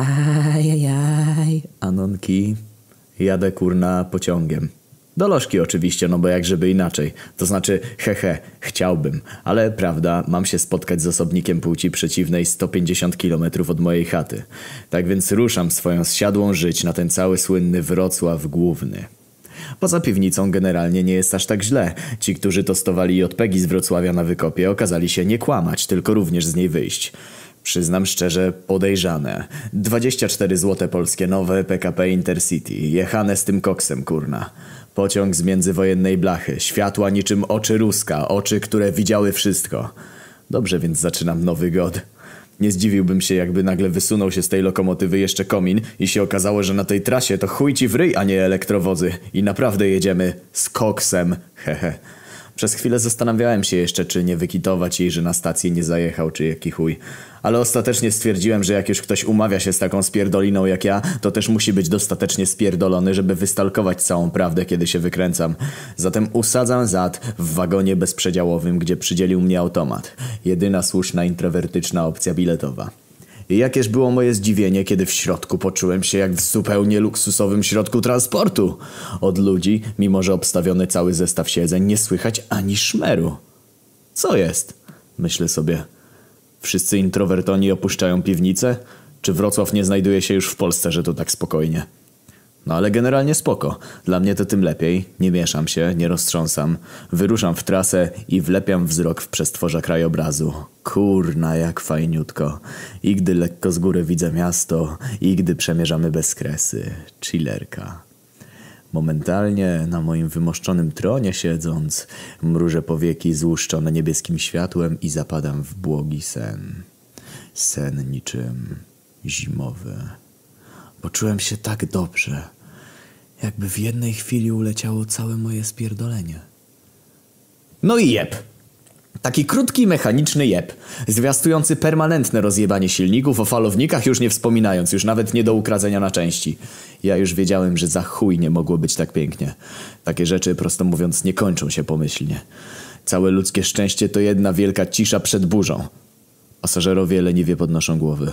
Ajajaj. Anonki. Jadę kurna pociągiem. Do Lożki oczywiście, no bo jak żeby inaczej. To znaczy, hehe, chciałbym. Ale prawda, mam się spotkać z osobnikiem płci przeciwnej 150 km od mojej chaty. Tak więc ruszam swoją zsiadłą żyć na ten cały słynny Wrocław główny. Poza piwnicą generalnie nie jest aż tak źle. Ci, którzy tostowali JPEGi z Wrocławia na wykopie, okazali się nie kłamać, tylko również z niej wyjść. Przyznam szczerze, podejrzane. 24 złote polskie nowe PKP Intercity, jechane z tym koksem, kurna. Pociąg z międzywojennej blachy, światła niczym oczy Ruska, oczy, które widziały wszystko. Dobrze więc zaczynam nowy god. Nie zdziwiłbym się, jakby nagle wysunął się z tej lokomotywy jeszcze komin i się okazało, że na tej trasie to chuj ci w ryj, a nie elektrowozy. I naprawdę jedziemy z koksem, hehe. Przez chwilę zastanawiałem się jeszcze, czy nie wykitować jej, że na stację nie zajechał, czy jaki chuj. Ale ostatecznie stwierdziłem, że jak już ktoś umawia się z taką spierdoliną jak ja, to też musi być dostatecznie spierdolony, żeby wystalkować całą prawdę, kiedy się wykręcam. Zatem usadzam zad w wagonie bezprzedziałowym, gdzie przydzielił mnie automat. Jedyna słuszna introwertyczna opcja biletowa. Jakież było moje zdziwienie, kiedy w środku poczułem się jak w zupełnie luksusowym środku transportu. Od ludzi, mimo że obstawiony cały zestaw siedzeń, nie słychać ani szmeru. Co jest? Myślę sobie. Wszyscy introwertoni opuszczają piwnicę? Czy Wrocław nie znajduje się już w Polsce, że to tak spokojnie? No ale generalnie spoko. Dla mnie to tym lepiej. Nie mieszam się, nie roztrząsam. Wyruszam w trasę i wlepiam wzrok w przestworza krajobrazu. Kurna, jak fajniutko. I gdy lekko z góry widzę miasto, i gdy przemierzamy bez kresy. Chillerka. Momentalnie na moim wymoszczonym tronie siedząc, mrużę powieki złuszczone niebieskim światłem i zapadam w błogi sen. Sen niczym zimowy. Poczułem się tak dobrze, jakby w jednej chwili uleciało całe moje spierdolenie. No i jeb! Taki krótki, mechaniczny jeb, zwiastujący permanentne rozjebanie silników, o falownikach już nie wspominając, już nawet nie do ukradzenia na części. Ja już wiedziałem, że za chuj nie mogło być tak pięknie. Takie rzeczy, prosto mówiąc, nie kończą się pomyślnie. Całe ludzkie szczęście to jedna wielka cisza przed burzą. Pasażerowie leniwie podnoszą głowy.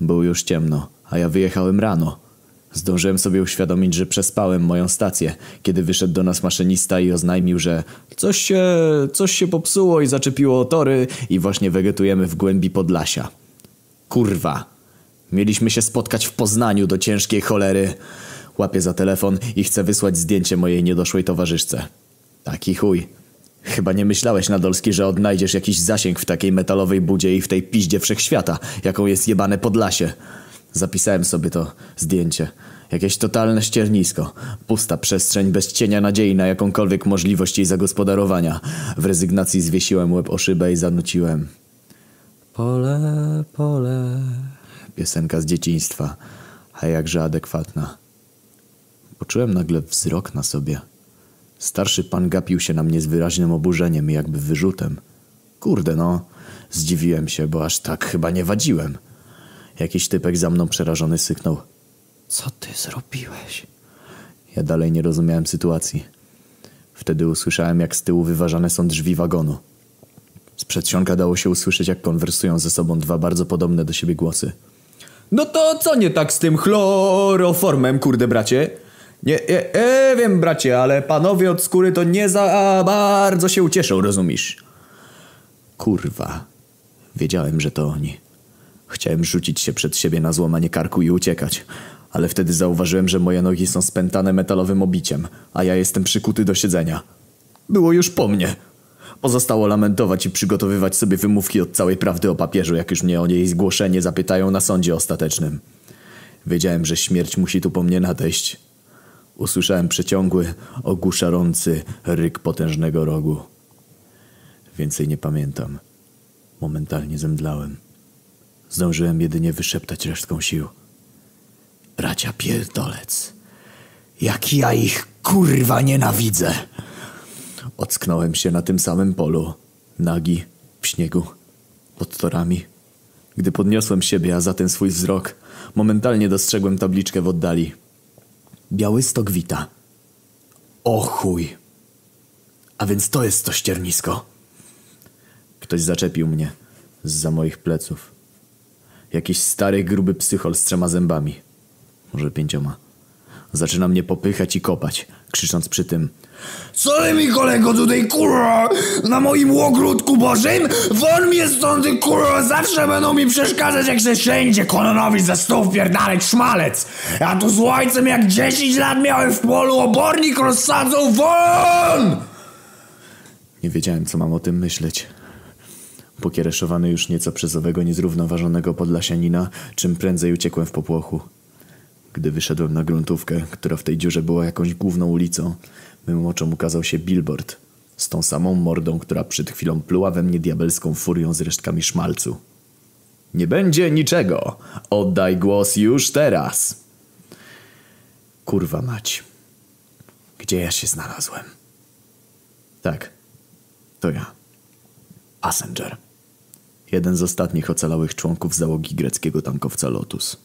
Było już ciemno, a ja wyjechałem rano. Zdążyłem sobie uświadomić, że przespałem moją stację, kiedy wyszedł do nas maszynista i oznajmił, że coś się, coś się popsuło i zaczepiło tory i właśnie wegetujemy w głębi Podlasia. Kurwa. Mieliśmy się spotkać w Poznaniu do ciężkiej cholery. Łapię za telefon i chcę wysłać zdjęcie mojej niedoszłej towarzyszce. Taki chuj. Chyba nie myślałeś, Nadolski, że odnajdziesz jakiś zasięg w takiej metalowej budzie i w tej piździe wszechświata, jaką jest jebane Podlasie. Zapisałem sobie to zdjęcie. Jakieś totalne ściernisko. Pusta przestrzeń bez cienia nadziei na jakąkolwiek możliwość jej zagospodarowania. W rezygnacji zwiesiłem łeb o szybę i zanuciłem. Pole, pole. Piosenka z dzieciństwa, a jakże adekwatna. Poczułem nagle wzrok na sobie. Starszy pan gapił się na mnie z wyraźnym oburzeniem i jakby wyrzutem. Kurde no, zdziwiłem się, bo aż tak chyba nie wadziłem. Jakiś typek za mną przerażony syknął. Co ty zrobiłeś? Ja dalej nie rozumiałem sytuacji. Wtedy usłyszałem, jak z tyłu wyważane są drzwi wagonu. Z przedsionka dało się usłyszeć, jak konwersują ze sobą dwa bardzo podobne do siebie głosy. No to co nie tak z tym chloroformem, kurde bracie? Nie, e, e, wiem bracie, ale panowie od skóry to nie za bardzo się ucieszą, rozumiesz? Kurwa. Wiedziałem, że to oni. Chciałem rzucić się przed siebie na złamanie karku i uciekać, ale wtedy zauważyłem, że moje nogi są spętane metalowym obiciem, a ja jestem przykuty do siedzenia. Było już po mnie. Pozostało lamentować i przygotowywać sobie wymówki od całej prawdy o papieżu, jak już mnie o niej zgłoszenie zapytają na sądzie ostatecznym. Wiedziałem, że śmierć musi tu po mnie nadejść. Usłyszałem przeciągły, ogłuszający ryk potężnego rogu. Więcej nie pamiętam. Momentalnie zemdlałem. Zdążyłem jedynie wyszeptać resztką sił. Bracia pierdolec. Jak ja ich kurwa nienawidzę. Ocknąłem się na tym samym polu. Nagi, w śniegu, pod torami. Gdy podniosłem siebie, a za ten swój wzrok, momentalnie dostrzegłem tabliczkę w oddali. Białystok wita. O chuj. A więc to jest to ściernisko. Ktoś zaczepił mnie z za moich pleców. Jakiś stary, gruby psychol z trzema zębami. Może pięcioma. Zaczyna mnie popychać i kopać, krzycząc przy tym Co ty mi kolego tutaj kurwa na moim ogródku bożym? Won mnie stąd ty kurwa zawsze będą mi przeszkadzać jak się wszędzie kononowi ze stół wpierdalać szmalec. Ja tu z ojcem jak 10 lat miałem w polu obornik rozsadzą won! Nie wiedziałem, co mam o tym myśleć. Pokiereszowany już nieco przez owego niezrównoważonego podlasianina, czym prędzej uciekłem w popłochu. Gdy wyszedłem na gruntówkę, która w tej dziurze była jakąś główną ulicą, mym oczom ukazał się billboard z tą samą mordą, która przed chwilą pluła we mnie diabelską furią z resztkami szmalcu. Nie będzie niczego! Oddaj głos już teraz! Kurwa mać. Gdzie ja się znalazłem? Tak, to ja. Passenger. Jeden z ostatnich ocalałych członków załogi greckiego tankowca Lotus.